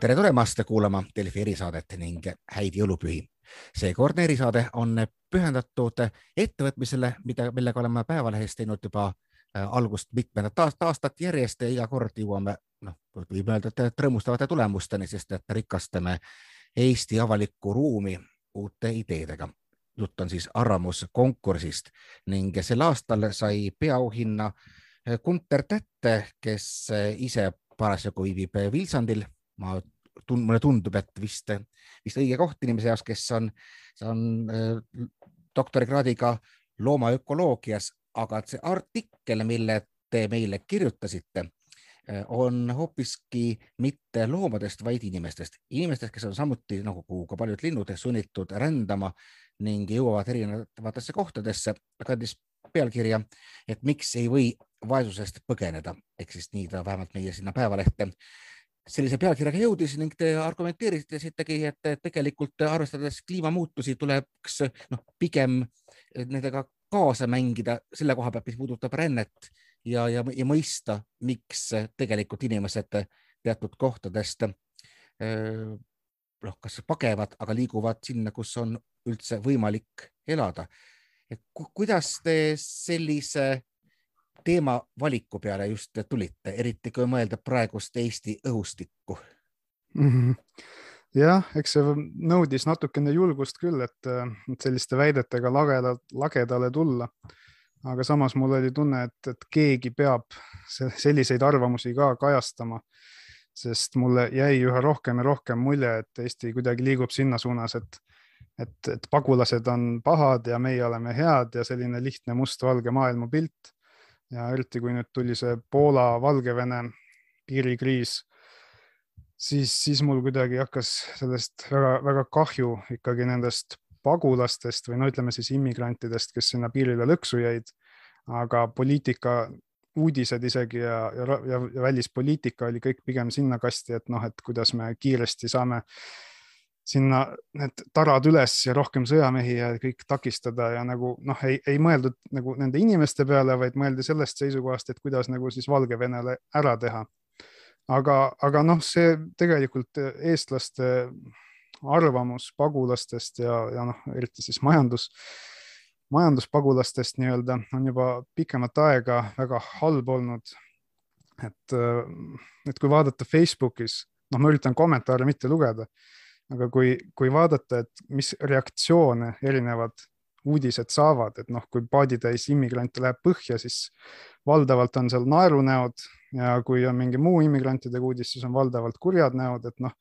tere tulemast kuulama Delfi erisaadet ning häid jõulupühi. seekordne erisaade on pühendatud ettevõtmisele, mida, millega oleme Päevalehes teinud juba äh, algust mitmendat aastat järjest ja iga kord jõuame, noh, võib öelda, et rõõmustavate tulemusteni, sest et rikastame Eesti avalikku ruumi uute ideedega. jutt on siis arvamuskonkursist ning sel aastal sai peaauhinna Gunter Tätte, kes ise parasjagu viibib Vilsandil ma tund-, mulle tundub, et vist, vist õige koht inimese jaoks, kes on, on äh, doktorikraadiga loomaökoloogias, aga see artikkel, mille te meile kirjutasite, äh, on hoopiski mitte loomadest, vaid inimestest, inimestest, kes on samuti nagu ka paljud linnud sunnitud rändama ning jõuavad erinevatesse kohtadesse, kandis pealkirja, et miks ei või vaesusest põgeneda, ehk siis nii ta vähemalt meie sinna Päevalehte sellise pealkirjaga jõudis ning te argumenteerisitegi, et tegelikult arvestades kliimamuutusi tuleks noh, pigem nendega kaasa mängida selle koha pealt, mis puudutab rännet ja, ja, ja mõista, miks tegelikult inimesed teatud kohtadest noh, kas pagevad, aga liiguvad sinna, kus on üldse võimalik elada. et kuidas te sellise teema valiku peale just tulite, eriti kui mõelda praegust Eesti õhustikku mm? -hmm jah, eks see nõudis natukene julgust küll, et selliste väidetega lagedalt, lagedale tulla. aga samas mul oli tunne, et, et keegi peab selliseid arvamusi ka kajastama, sest mulle jäi üha rohkem ja rohkem mulje, et Eesti kuidagi liigub sinna suunas, et, et, et pagulased on pahad ja meie oleme head ja selline lihtne mustvalge maailmapilt ja eriti kui nüüd tuli see Poola-Valgevene piirikriis, siis, siis mul kuidagi hakkas sellest väga-väga kahju ikkagi nendest pagulastest või no ütleme siis immigrantidest, kes sinna piirile lõksu jäid. aga poliitika, uudised isegi ja, ja, ja, ja välispoliitika oli kõik pigem sinna kasti, et noh, et kuidas me kiiresti saame äh, sinna need tarad üles ja rohkem sõjamehi ja kõik takistada ja nagu noh, ei, ei mõeldud nagu nende inimeste peale, vaid mõeldi sellest seisukohast, et kuidas nagu siis Valgevenele ära teha. aga, aga noh, see tegelikult eestlaste arvamus pagulastest ja, ja noh, eriti siis majandus, majanduspagulastest nii-öelda on juba pikemat aega väga halb olnud. et, et kui vaadata Facebookis, noh, ma üritan kommentaare mitte lugeda aga kui, kui vaadata, et mis reaktsioone erinevad uudised saavad, et noh, kui paaditäis immigrante läheb põhja, siis valdavalt on seal naerunäod ja kui on mingi muu immigrantidega uudis, siis on valdavalt kurjad näod, et noh,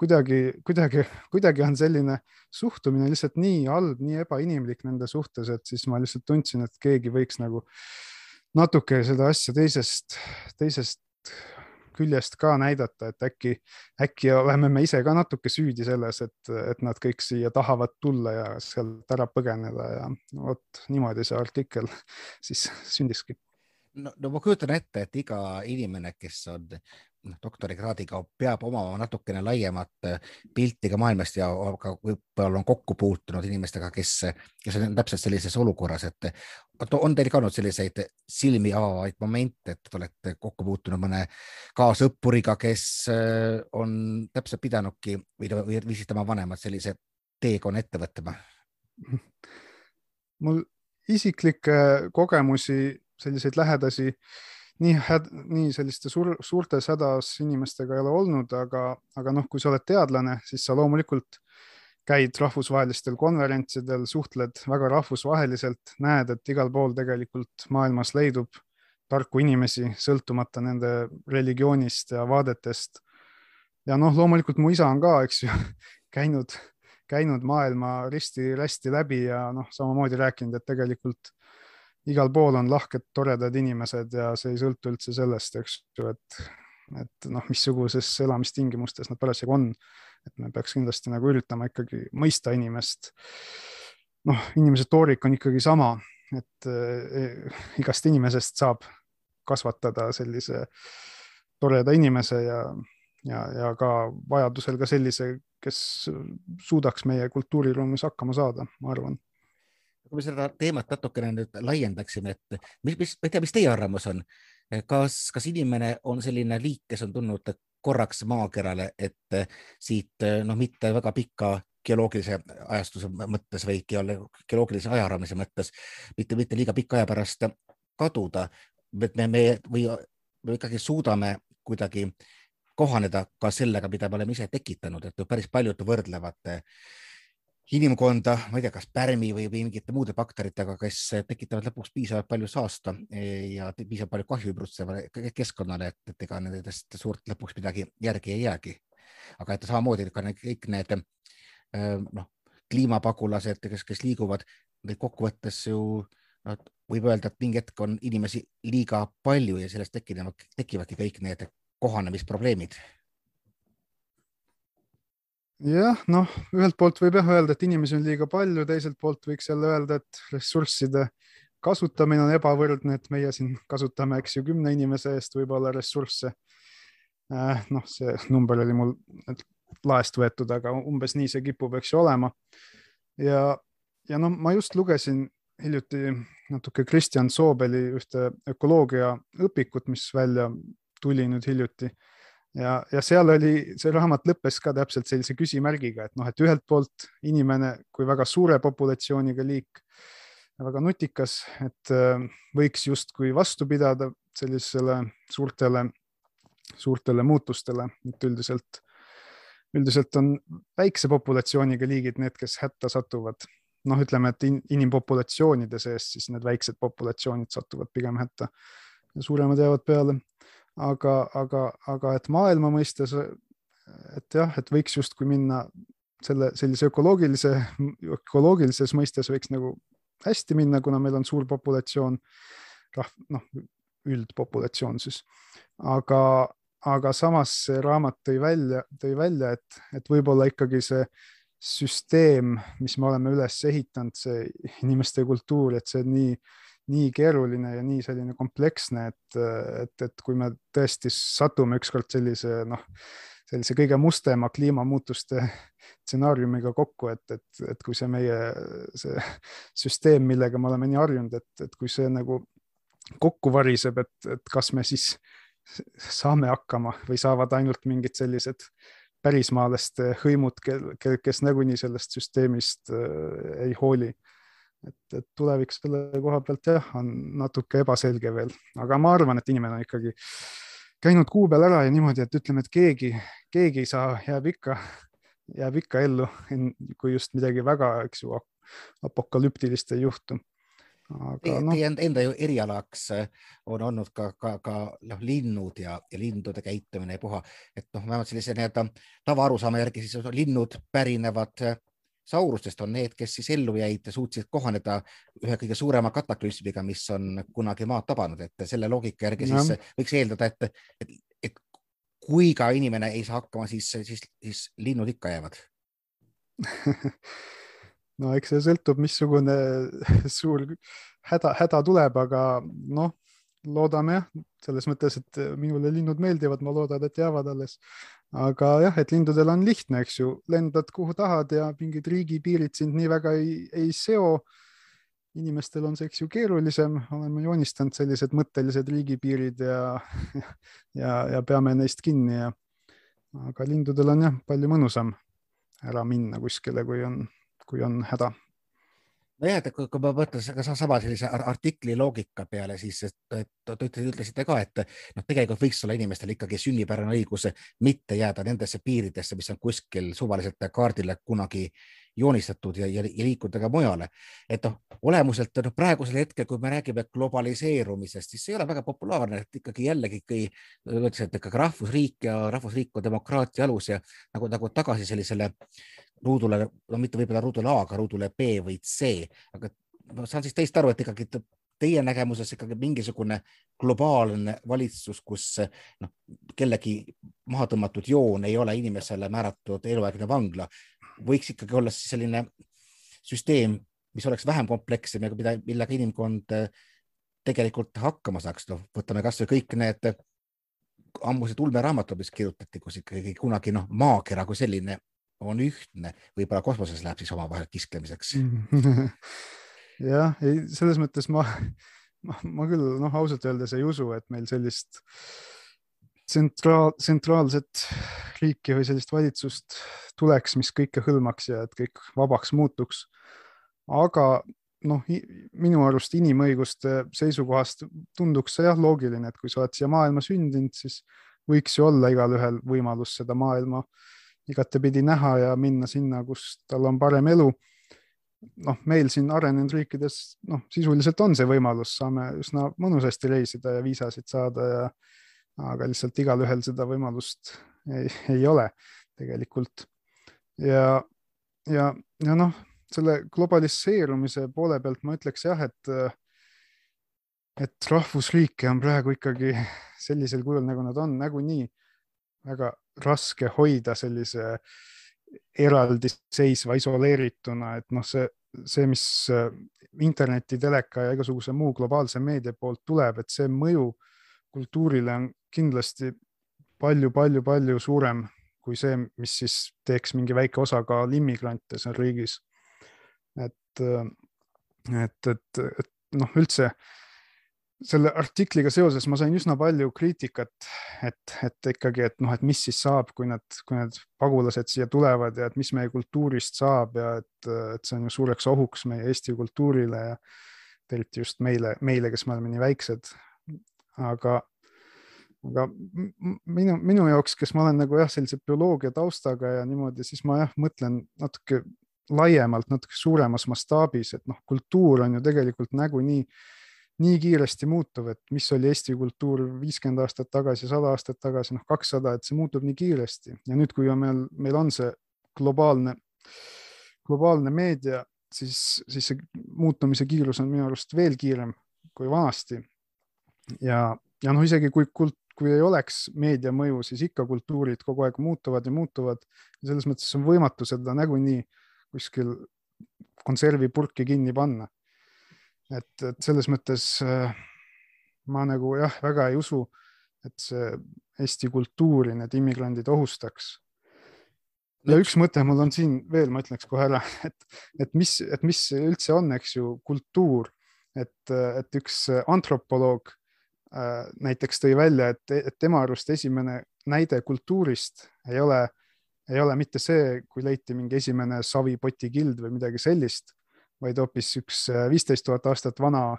kuidagi, kuidagi, kuidagi on selline suhtumine lihtsalt nii halb, nii ebainimlik nende suhtes, et siis ma lihtsalt tundsin, et keegi võiks nagu natuke seda asja teisest, teisest küljest ka näidata, et äkki, äkki oleme me ise ka natuke süüdi selles, et, et nad kõik siia tahavad tulla ja sealt ära põgeneda ja vot niimoodi see artikkel siis sündiski. no, no ma kujutan ette, et iga inimene, kes on noh, doktorikraadiga peab omama natukene laiemat äh, pilti ka maailmast ja ka võib-olla on kokku puutunud inimestega, kes, kes on täpselt sellises olukorras, et on teil ka olnud selliseid silmi avavaid momente, et te olete kokku puutunud mõne kaasõppuriga, kes äh, on täpselt pidanudki või, või viisid tema vanemad sellise teekonna ette võtma? mul isiklikke kogemusi, selliseid lähedasi nii häd-, nii selliste suur, suurtes hädas inimestega ei ole olnud, aga, aga noh, kui sa oled teadlane, siis sa loomulikult käid rahvusvahelistel konverentsidel, suhtled väga rahvusvaheliselt, näed, et igal pool tegelikult maailmas leidub tarku inimesi, sõltumata nende religioonist ja vaadetest. ja noh, loomulikult mu isa on ka, eks ju, käinud, käinud maailma risti-rästi läbi ja noh, samamoodi rääkinud, et tegelikult igal pool on lahked, toredad inimesed ja see ei sõltu üldse sellest, eks ju, et, et noh, missuguses elamistingimustes nad parasjagu on. et me peaks kindlasti nagu üritama ikkagi mõista inimest. noh, inimese toorik on ikkagi sama, et eh, igast inimesest saab kasvatada sellise toreda inimese ja, ja, ja ka vajadusel ka sellise, kes suudaks meie kultuuriruumis hakkama saada, ma arvan kui me seda teemat natukene nüüd laiendaksime, et mis, mis, ma ei tea, mis teie arvamus on, kas, kas inimene on selline liik, kes on tulnud korraks maakerale, et siit noh, mitte väga pikka geoloogilise ajastuse mõttes või geoloogilise ajaraamise mõttes mitte, mitte liiga pika aja pärast kaduda. et me, me või me ikkagi suudame kuidagi kohaneda ka sellega, mida me oleme ise tekitanud, et päris paljud võrdlevad inimkonda, ma ei tea, kas pärmi või, või mingite muude bakteritega, kes tekitavad lõpuks piisavalt palju saasta ja piisavalt palju kahju ümbritsevale keskkonnale, et, et ega nendest suurt lõpuks midagi järgi ei jäägi. aga et samamoodi ka need, kõik need noh, kliimapagulased, kes, kes liiguvad, neid kokkuvõttes ju noh, võib öelda, et mingi hetk on inimesi liiga palju ja sellest tekivad, tekivadki kõik need kohanemisprobleemid jah, noh, ühelt poolt võib jah öelda, et inimesi on liiga palju, teiselt poolt võiks jälle öelda, et ressursside kasutamine on ebavõrdne, et meie siin kasutame, eks ju, kümne inimese eest võib-olla ressursse. Äh, noh, see number oli mul laest võetud, aga umbes nii see kipub, eks ju, olema. ja, ja noh, ma just lugesin hiljuti natuke Kristjan Soobeli ühte ökoloogia õpikut, mis välja tuli nüüd hiljuti ja, ja seal oli, see raamat lõppes ka täpselt sellise küsimärgiga, et noh, et ühelt poolt inimene kui väga suure populatsiooniga liik, väga nutikas, et äh, võiks justkui vastu pidada sellisele suurtele, suurtele muutustele, et üldiselt, üldiselt on väikse populatsiooniga liigid need, kes hätta satuvad. noh, ütleme, et inimpopulatsioonide sees siis need väiksed populatsioonid satuvad pigem hätta ja suuremad jäävad peale aga, aga, aga et maailma mõistes, et jah, et võiks justkui minna selle sellise ökoloogilise, ökoloogilises mõistes võiks nagu hästi minna, kuna meil on suur populatsioon, noh, üldpopulatsioon siis. aga, aga samas see raamat tõi välja, tõi välja, et, et võib-olla ikkagi see süsteem, mis me oleme üles ehitanud, see inimeste kultuur, et see nii nii keeruline ja nii selline kompleksne, et, et, et kui me tõesti satume ükskord sellise noh, sellise kõige mustema kliimamuutuste stsenaariumiga kokku, et, et, et kui see meie, see süsteem, millega me oleme nii harjunud, et, et kui see nagu kokku variseb, et, et kas me siis saame hakkama või saavad ainult mingid sellised pärismaalaste hõimud, kel, kes nagunii sellest süsteemist äh, ei hooli et, et tulevik selle koha pealt jah, on natuke ebaselge veel, aga ma arvan, et inimene on ikkagi käinud kuu peal ära ja niimoodi, et ütleme, et keegi, keegi ei saa, jääb ikka, jääb ikka ellu, kui just midagi väga, eks ju, apokalüptilist ei juhtu. Teie no. enda, enda ju erialaks äh, on olnud ka, ka, ka noh, linnud ja, ja lindude käitumine ja puha, et noh, vähemalt sellise nii-öelda tavaarusaama järgi siis linnud pärinevad saurustest on need, kes siis ellu jäid ja suutsid kohaneda ühe kõige suurema kataklüsmiga, mis on kunagi maad tabanud, et selle loogika järgi no. siis võiks eeldada, et, et, et kui ka inimene ei saa hakkama, siis, siis, siis linnud ikka jäävad. No eks see sõltub, missugune suur häda, häda tuleb, aga noh, loodame jah, selles mõttes, et minule linnud meeldivad, ma loodan, et jäävad alles aga jah, et lindudel on lihtne, eks ju, lendad kuhu tahad ja mingid riigipiirid sind nii väga ei, ei seo. inimestel on see, eks ju, keerulisem, oleme joonistanud sellised mõttelised riigipiirid ja, ja, ja peame neist kinni ja aga lindudel on jah, palju mõnusam ära minna kuskile, kui on, kui on häda nojah, et kui, kui ma mõtlen sama sellise artikli loogika peale, siis te ütlesite ka, et noh, tegelikult võiks olla inimestel ikkagi sünnipärane õigus mitte jääda nendesse piiridesse, mis on kuskil suvaliselt kaardile kunagi joonistatud ja, ja, ja liikuda ka mujale. et noh, olemuselt noh, praegusel hetkel, kui me räägime globaliseerumisest, siis see ei ole väga populaarne, et ikkagi jällegi ikkagi ütlesin, et ikkagi rahvusriik ja rahvusriik on demokraatia alus ja nagu, nagu tagasi sellisele ruudule, no mitte võib-olla ruudule A, aga ruudule B või C, aga ma saan siis teist aru, et ikkagi teie nägemuses ikkagi mingisugune globaalne valitsus, kus noh, kellegi maha tõmmatud joon ei ole inimesele määratud eluaegne vangla, võiks ikkagi olla siis selline süsteem, mis oleks vähem komplekssem ja mida, millega inimkond tegelikult hakkama saaks, noh, võtame kasvõi kõik need ammused ulmeraamatud, mis kirjutati, kus ikkagi kunagi noh, maakera kui selline on ühtne, võib-olla kosmoses läheb siis omavahel kisklemiseks. Jah, ei, selles mõttes ma, ma, ma küll noh, ausalt öeldes ei usu, et meil sellist, tsentraal, tsentraalset riiki või sellist valitsust tuleks, mis kõike hõlmaks ja et kõik vabaks muutuks. aga noh, minu arust inimõiguste seisukohast tunduks see jah loogiline, et kui sa oled siia maailma sündinud, siis võiks ju olla igalühel võimalus seda maailma igatepidi näha ja minna sinna, kus tal on parem elu. noh, meil siin arenenud riikides noh, sisuliselt on see võimalus, saame üsna mõnusasti reisida ja viisasid saada ja aga lihtsalt igalühel seda võimalust ei, ei ole tegelikult. ja, ja, ja noh, selle globaliseerumise poole pealt ma ütleks jah, et et rahvusriike on praegu ikkagi sellisel kujul, nagu nad on, nagunii väga raske hoida sellise eraldiseisva, isoleerituna, et noh, see, see, mis äh, interneti, teleka ja igasuguse muu globaalse meedia poolt tuleb, et see mõju kultuurile on kindlasti palju-palju-palju suurem kui see, mis siis teeks mingi väike osakaal immigrante seal riigis. et, äh, et, et, et noh, üldse selle artikliga seoses ma sain üsna palju kriitikat, et, et ikkagi, et noh, et mis siis saab, kui nad, kui need pagulased siia tulevad ja et mis meie kultuurist saab ja et, et see on ju suureks ohuks meie Eesti kultuurile ja eriti just meile, meile, kes me oleme nii väiksed. aga, aga minu, minu jaoks, kes ma olen nagu jah, sellise bioloogia taustaga ja niimoodi, siis ma jah, mõtlen natuke laiemalt, natuke suuremas mastaabis, et noh, kultuur on ju tegelikult nagunii nii kiiresti muutuv, et mis oli Eesti kultuur viiskümmend aastat tagasi, sada aastat tagasi, noh, kakssada, et see muutub nii kiiresti ja nüüd, kui on meil, meil on see globaalne, globaalne meedia, siis, siis see muutumise kiirus on minu arust veel kiirem kui vanasti. ja, ja noh, isegi kui kult, kui ei oleks meedia mõju, siis ikka kultuurid kogu aeg muutuvad ja muutuvad. selles mõttes on võimatu seda nagunii kuskil konservipurki kinni panna et, et selles mõttes äh, ma nagu jah, väga ei usu, et see Eesti kultuuri need immigrandid ohustaks. ja üks mõte mul on siin veel, ma ütleks kohe ära, et, et mis, et mis üldse on, eks ju, kultuur, et, et üks antropoloog äh, näiteks tõi välja, et, et tema arust esimene näide kultuurist ei ole, ei ole mitte see, kui leiti mingi esimene savipotikild või midagi sellist, vaid hoopis üks äh, viisteist tuhat aastat vana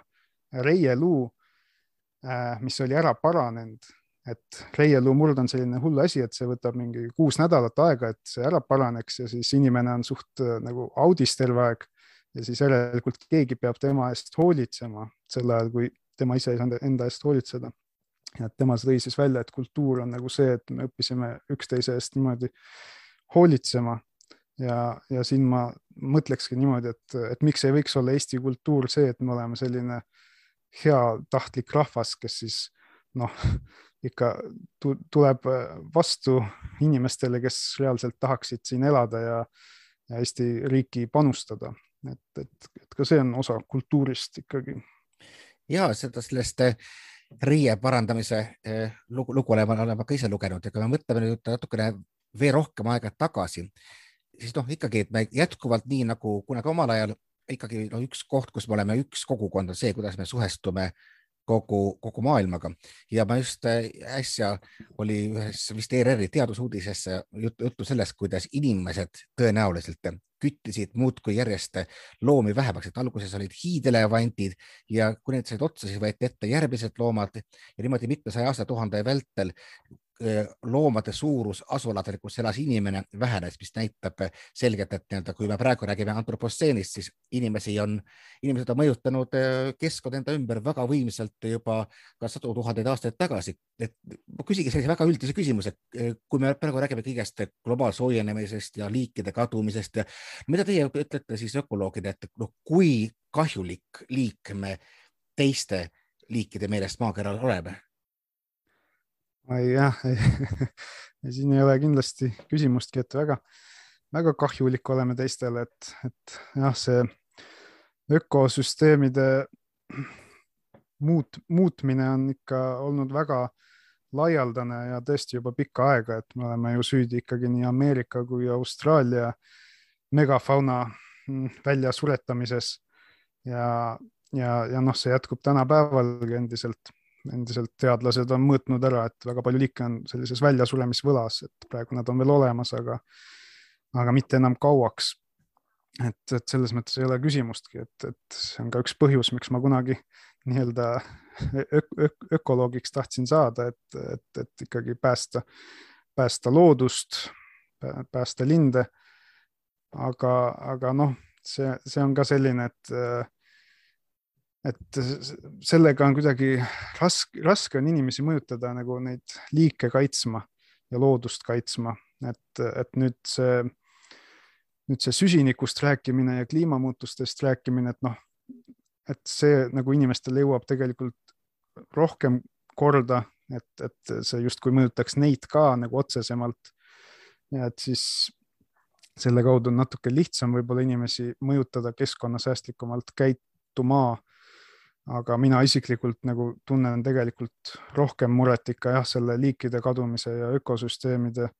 reieluu, äh, mis oli ära paranenud. et reieluu murd on selline hull asi, et see võtab mingi kuus nädalat aega, et see ära paraneks ja siis inimene on suht äh, nagu audis terve aeg ja siis järelikult keegi peab tema eest hoolitsema sel ajal, kui tema ise ei saanud enda eest hoolitseda. ja tema tõi siis välja, et kultuur on nagu see, et me õppisime üksteise eest niimoodi hoolitsema ja, ja siin ma mõtlekski niimoodi, et, et miks ei võiks olla Eesti kultuur see, et me oleme selline heatahtlik rahvas, kes siis noh, ikka tuleb vastu inimestele, kes reaalselt tahaksid siin elada ja, ja Eesti riiki panustada, et, et, et ka see on osa kultuurist ikkagi. ja seda sellest eh, riie parandamise eh, lugu, lugu olen ma ka ise lugenud. Ja kui me mõtleme nüüd natukene veel rohkem aega tagasi, siis noh, ikkagi, et me jätkuvalt nii nagu kunagi omal ajal ikkagi no, üks koht, kus me oleme üks kogukond, on see, kuidas me suhestume kogu, kogu maailmaga. Ja ma just äh, äsja oli ühes vist ERR-i teadusuudises juttu, juttu sellest, kuidas inimesed tõenäoliselt küttisid muudkui järjest loomi vähemaks, et alguses olid hiidelevandid ja kui need said otsa, siis võeti ette järgmised loomad. Ja niimoodi mitmesaja aastatuhande vältel loomade suurus asuladel, kus elas inimene, vähenes, mis näitab selgelt, et nii-öelda, kui me praegu räägime antropotseenist, siis inimesi on, inimesed on mõjutanud äh, keskkond enda ümber väga võimsalt juba ka sadu tuhandeid aastaid tagasi. et ma küsigi sellise väga üldise küsimuse, äh, kui me praegu räägime kõigest globaalse soojenemisest ja liikide kadumisest ja mida teie ütlete siis ökoloogid, et noh, kui kahjulik liik me teiste liikide meelest maakeral oleme? Jah, siin ei ole kindlasti küsimustki, et väga, väga kahjulik oleme teistele, et, et jah, see ökosüsteemide muut-, muutmine on ikka olnud väga laialdane ja tõesti juba pikka aega, et me oleme ju süüdi ikkagi nii Ameerika kui Austraalia megafauna mm, väljasuretamises ja, ja, ja noh, see jätkub tänapäevalgi endiselt endiselt teadlased on mõõtnud ära, et väga palju liike on sellises väljasuremisvõlas, et praegu nad on veel olemas, aga, aga mitte enam kauaks. et, et selles mõttes ei ole küsimustki, et, et see on ka üks põhjus, miks ma kunagi nii-öelda ök ök ökoloogiks tahtsin saada, et, et, et ikkagi päästa, päästa loodust, päästa linde. aga, aga noh, see, see on ka selline, et et sellega on kuidagi raske, raske on inimesi mõjutada nagu neid liike kaitsma ja loodust kaitsma, et, et nüüd see, nüüd see süsinikust rääkimine ja kliimamuutustest rääkimine, et noh, et see nagu inimestele jõuab tegelikult rohkem korda, et, et see justkui mõjutaks neid ka nagu otsesemalt. ja et siis selle kaudu on natuke lihtsam võib-olla inimesi mõjutada keskkonnasäästlikumalt käituma aga mina isiklikult nagu tunnen tegelikult rohkem muret ikka jah, selle liikide kadumise ja ökosüsteemide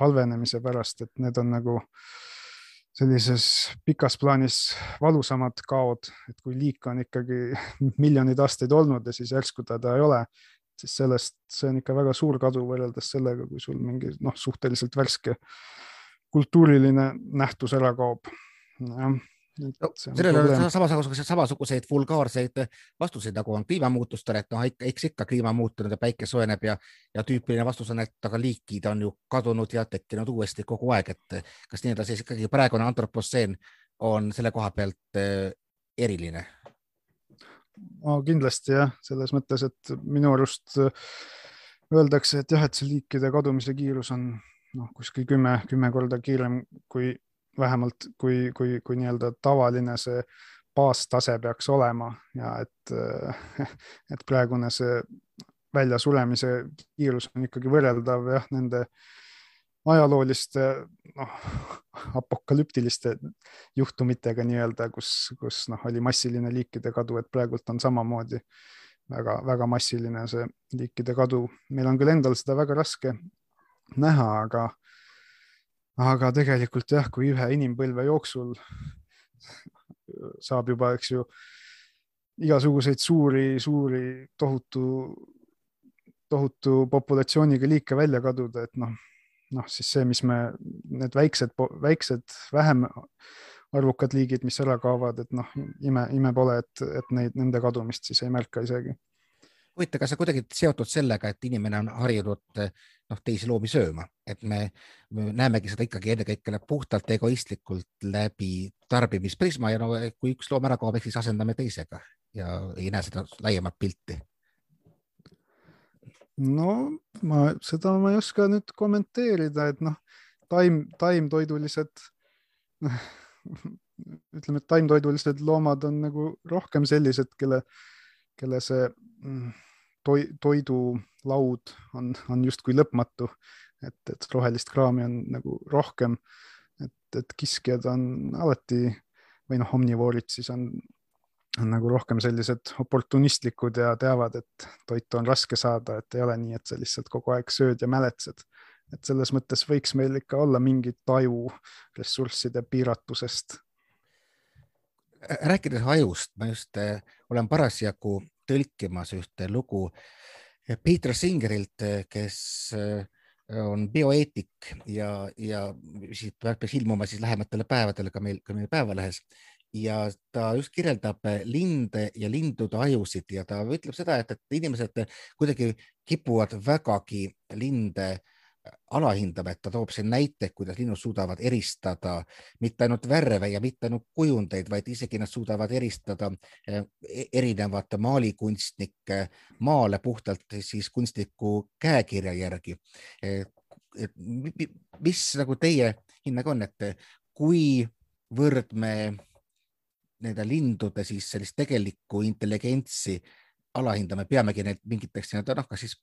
halvenemise pärast, et need on nagu sellises pikas plaanis valusamad kaod, et kui liik on ikkagi miljoneid aastaid olnud ja siis järsku teda ei ole, siis sellest, see on ikka väga suur kadu võrreldes sellega, kui sul mingi noh, suhteliselt värske kultuuriline nähtus ära kaob. jah no, sellele on samasuguseid, samasuguseid vulgaarseid vastuseid, nagu on kliimamuutustele, et noh, eks ikka kliima muutunud ja päike soojeneb ja, ja tüüpiline vastus on, et aga liikid on ju kadunud ja tekkinud uuesti kogu aeg, et kas nii-öelda siis ikkagi praegune antropotseen on selle koha pealt eh, eriline? no kindlasti jah, selles mõttes, et minu arust öeldakse, et jah, et see liikide kadumise kiirus on noh, kuskil kümme, kümme korda kiirem kui vähemalt kui, kui, kui nii-öelda tavaline see baastase peaks olema ja et, et praegune see väljasuremise kiirus on ikkagi võrreldav jah, nende ajalooliste noh, apokalüptiliste juhtumitega nii-öelda, kus, kus noh, oli massiline liikide kadu, et praegult on samamoodi väga-väga massiline see liikide kadu. meil on küll endal seda väga raske näha, aga aga tegelikult jah, kui ühe inimpõlve jooksul saab juba, eks ju, igasuguseid suuri, suuri, tohutu, tohutu populatsiooniga liike välja kaduda, et noh, noh siis see, mis me, need väiksed, väiksed, vähem arvukad liigid, mis ära kaovad, et noh, ime, ime pole, et, et neid, nende kadumist siis ei märka isegi huvitav, kas see kuidagi seotud sellega, et inimene on harjunud noh, teisi loomi sööma, et me, me näemegi seda ikkagi ennekõike puhtalt egoistlikult läbi tarbimisprisma ja no kui üks loom ära kaob, eks siis asendame teisega ja ei näe seda laiemat pilti. no ma, seda ma ei oska nüüd kommenteerida, et noh, taim, taimtoidulised noh, ütleme, et taimtoidulised loomad on nagu rohkem sellised, kelle, kelle see mm, toi, toidulaud on, on justkui lõpmatu, et, et rohelist kraami on nagu rohkem, et, et kiskjad on alati või noh, omnivoorid siis on, on nagu rohkem sellised oportunistlikud ja teavad, et toitu on raske saada, et ei ole nii, et sa lihtsalt kogu aeg sööd ja mäletsed. et selles mõttes võiks meil ikka olla mingit taju ressursside piiratusest rääkides ajust, ma just äh, olen parasjagu tõlkimas ühte lugu Peter Singerilt, kes äh, on bioeetik ja, ja siit peaks ilmuma siis lähematele päevadele ka meil, ka meie Päevalehes. Ja ta just kirjeldab linde ja lindude ajusid ja ta ütleb seda, et, et inimesed kuidagi kipuvad vägagi linde äh, alahindama, et ta toob siin näite, kuidas linnud suudavad eristada mitte ainult värve ja mitte ainult kujundeid, vaid isegi nad suudavad eristada eh, e-, erinevate maalikunstnike maale puhtalt siis kunstniku käekirja järgi. et mis nagu teie hinnang on, et kuivõrd me nende lindude siis sellist tegelikku intelligentsi alahindame, peamegi neid mingiteks nii-öelda noh, kas siis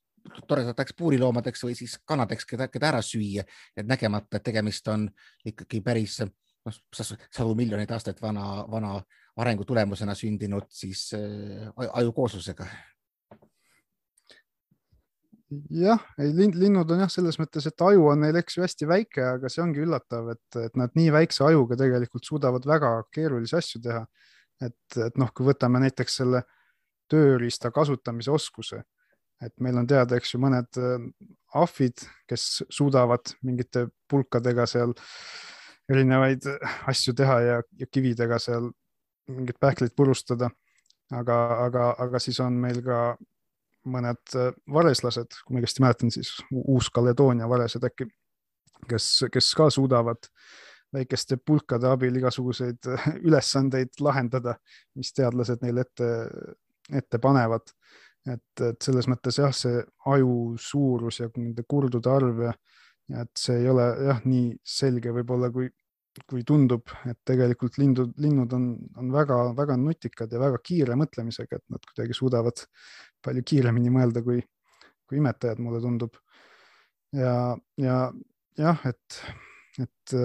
toredateks puuriloomadeks või siis kanadeks, keda, keda ära süüa, et nägemata, et tegemist on ikkagi päris noh, sadu miljoneid aastaid vana, vana arengu tulemusena sündinud siis äh, ajukooslusega. jah, ei linnud on jah, selles mõttes, et aju on neil, eks ju, hästi väike, aga see ongi üllatav, et, et nad nii väikse ajuga tegelikult suudavad väga keerulisi asju teha. et, et noh, kui võtame näiteks selle tööriista kasutamise oskuse et meil on teada, eks ju, mõned ahvid, kes suudavad mingite pulkadega seal erinevaid asju teha ja, ja kividega seal mingeid pähkleid purustada. aga, aga, aga siis on meil ka mõned vareslased, kui ma õigesti mäletan, siis Uus-Kaledoonia varesed äkki, kes, kes ka suudavad väikeste pulkade abil igasuguseid ülesandeid lahendada, mis teadlased neile ette, ette panevad et, et selles mõttes jah, see aju suurus ja nende kurdude arv ja, ja et see ei ole jah, nii selge võib-olla kui, kui tundub, et tegelikult lindud, linnud on, on väga-väga nutikad ja väga kiire mõtlemisega, et nad kuidagi suudavad palju kiiremini mõelda kui, kui imetajad, mulle tundub. ja, ja jah, et, et,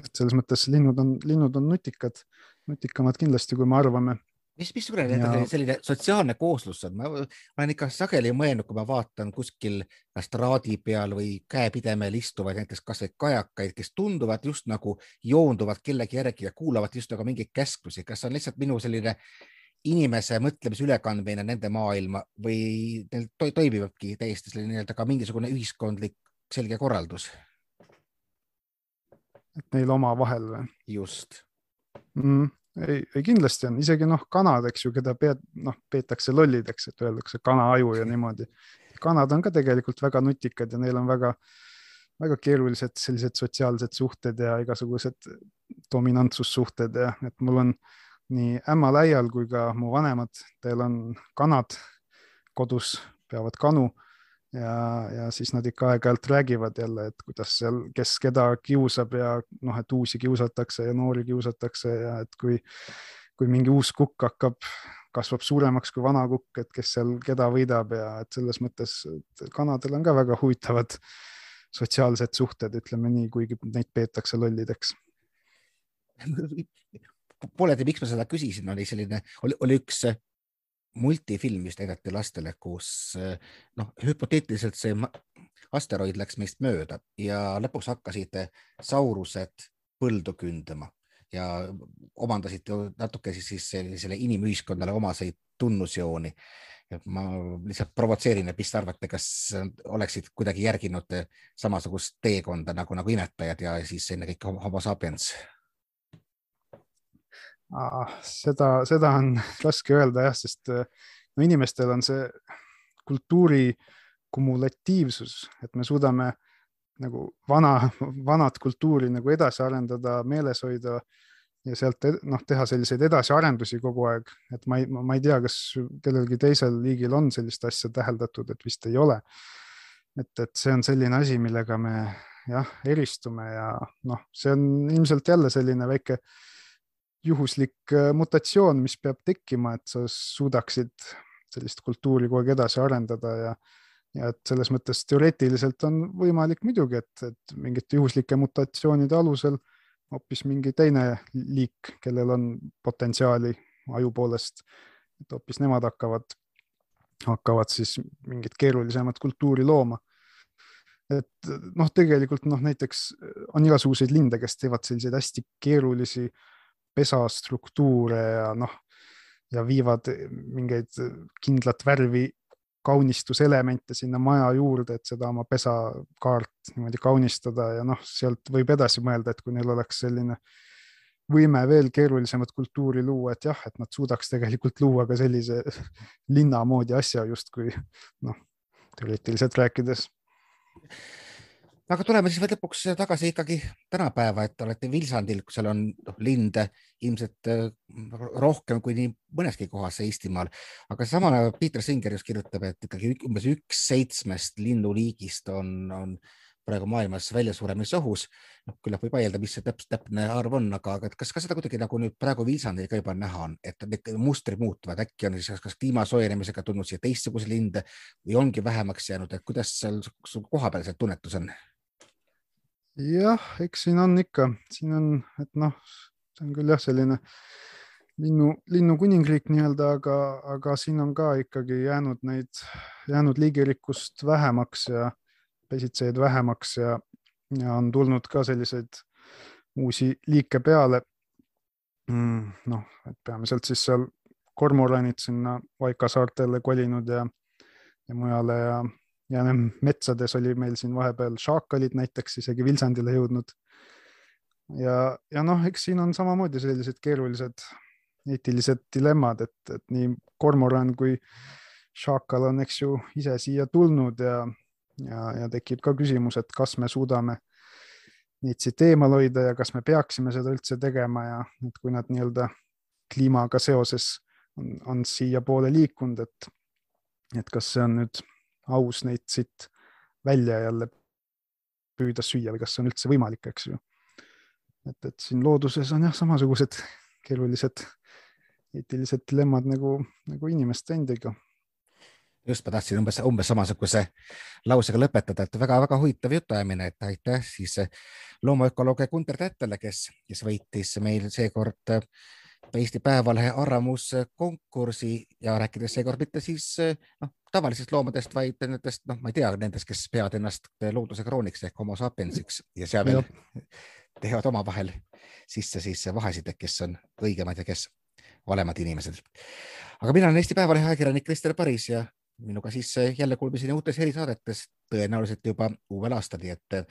et selles mõttes linnud on, linnud on nutikad, nutikamad kindlasti, kui me arvame mis, missugune ja... selline sotsiaalne kooslus on? ma olen ikka sageli mõelnud, kui ma vaatan kuskil kas traadi peal või käepidemel istuvaid näiteks kasvõi kajakaid, kes tunduvad just nagu joonduvad kellegi järgi ja kuulavad just nagu mingeid käsklusi. kas see on lihtsalt minu selline inimese mõtlemise ülekandmine nende maailma või neil to toimibki täiesti selline nii-öelda ka mingisugune ühiskondlik selge korraldus? et neil omavahel või? just mm ei, ei kindlasti on, isegi noh, kanad, eks ju, keda pead, noh, peetakse lollideks, et öeldakse kana aju ja niimoodi. kanad on ka tegelikult väga nutikad ja neil on väga, väga keerulised sellised sotsiaalsed suhted ja igasugused dominantsussuhted ja et mul on nii ämmal äial kui ka mu vanemad, teil on kanad kodus, peavad kanu ja, ja siis nad ikka aeg-ajalt räägivad jälle, et kuidas seal, kes keda kiusab ja noh, et uusi kiusatakse ja noori kiusatakse ja et kui, kui mingi uus kukk hakkab, kasvab suuremaks kui vana kukk, et kes seal keda võidab ja et selles mõttes kanadel on ka väga huvitavad sotsiaalsed suhted, ütleme nii, kuigi neid peetakse lollideks. Pooleldi, miks ma seda küsisin, oli selline, oli, oli üks multifilm, mis näidati lastele, kus noh, hüpoteetiliselt see asteroid läks meist mööda ja lõpuks hakkasid saurused põldu kündama ja omandasid natuke siis, siis sellisele inimühiskonnale omaseid tunnusjooni. ma lihtsalt provotseerin, et mis te arvate, kas oleksid kuidagi järginud samasugust teekonda nagu, nagu imetajad ja siis ennekõike homo sapiens seda, seda on raske öelda jah, sest no inimestel on see kultuuri kumulatiivsus, et me suudame nagu vana, vanat kultuuri nagu edasi arendada, meeles hoida ja sealt noh, teha selliseid edasiarendusi kogu aeg, et ma ei, ma ei tea, kas kellelgi teisel liigil on sellist asja täheldatud, et vist ei ole. et, et see on selline asi, millega me jah, eristume ja noh, see on ilmselt jälle selline väike äh, juhuslik äh, mutatsioon, mis peab tekkima, et sa suudaksid sellist kultuuri kogu aeg edasi arendada ja, ja et selles mõttes teoreetiliselt on võimalik muidugi, et, et mingite juhuslike mutatsioonide alusel hoopis mingi teine liik, kellel on potentsiaali aju poolest, et hoopis nemad hakkavad, hakkavad siis mingit keerulisemat kultuuri looma. Et noh, tegelikult noh, näiteks on igasuguseid linde, kes teevad selliseid hästi keerulisi äh, pesastruktuure ja noh, ja viivad mingeid kindlat värvi kaunistuselemente sinna maja juurde, et seda oma pesakaart niimoodi kaunistada ja noh, sealt võib edasi mõelda, et kui neil oleks selline võime veel keerulisemat kultuuri luua, et jah, et nad suudaks tegelikult luua ka sellise linna moodi asja justkui noh, teoreetiliselt rääkides aga tuleme siis lõpuks tagasi ikkagi tänapäeva, et olete Vilsandil, kus seal on noh, linde ilmselt äh, rohkem kui nii mõneski kohas Eestimaal, aga samale Peter Singer just kirjutab, et ikkagi umbes üks seitsmest linnuliigist on, on praegu maailmas väljasuremisohus. noh, küllap võib vaielda, mis see täpselt täpne arv on, aga, aga kas ka seda kuidagi nagu nüüd praegu Viljandil ka juba näha on, et need mustrid muutuvad, äkki on siis kas kliima soojenemisega tulnud siia teistsuguseid linde või ongi vähemaks jäänud, et kuidas seal kohapeal see tunnetus on? Jah, eks siin on ikka, siin on, et noh, see on küll jah, selline linnu, linnukuningriik nii-öelda, aga, aga siin on ka ikkagi jäänud neid, jäänud liigirikkust vähemaks ja pesitsejaid vähemaks ja, ja on tulnud ka selliseid uusi liike peale mm,. noh, et peamiselt siis seal kormoranid sinna Vaika saartele kolinud ja, ja mujale ja, ja metsades oli meil siin vahepeal šaakalid näiteks isegi Vilsandile jõudnud. ja, ja noh, eks siin on samamoodi sellised keerulised eetilised dilemmad, et, et nii kormoran kui šaakal on, eks ju, ise siia tulnud ja, ja, ja tekib ka küsimus, et kas me suudame neid siit eemal hoida ja kas me peaksime seda üldse tegema ja et kui nad nii-öelda kliimaga seoses on, on siiapoole liikunud, et, et kas see on nüüd aus neid siit välja jälle püüda süüa või kas see on üldse võimalik, eks ju. et, et siin looduses on jah, samasugused keerulised eetilised dilemmad nagu, nagu inimeste endiga just, ma tahtsin umbes, umbes samasuguse lausega lõpetada, et väga-väga huvitav jutuajamine, et aitäh siis loomaökoloog Gunter Tättele, kes, kes võitis meil seekord Eesti Päevalehe arvamuskonkursi ja rääkides seekord mitte siis noh, tavalisest loomadest, vaid nendest, noh, ma ei tea, nendest, kes peavad ennast looduse krooniks ehk homo sapiensiks ja seal veel teevad omavahel sisse siis vahesid, et kes on õigemad ja kes valemad inimesed. aga mina olen Eesti Päevalehe ajakirjanik Krister Paris ja minuga siis eh, jälle kuulmiseni uutes erisaadetes, tõenäoliselt juba uuel aastal, nii et eh,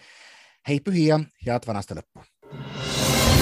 häid pühi ja head vana aasta lõppu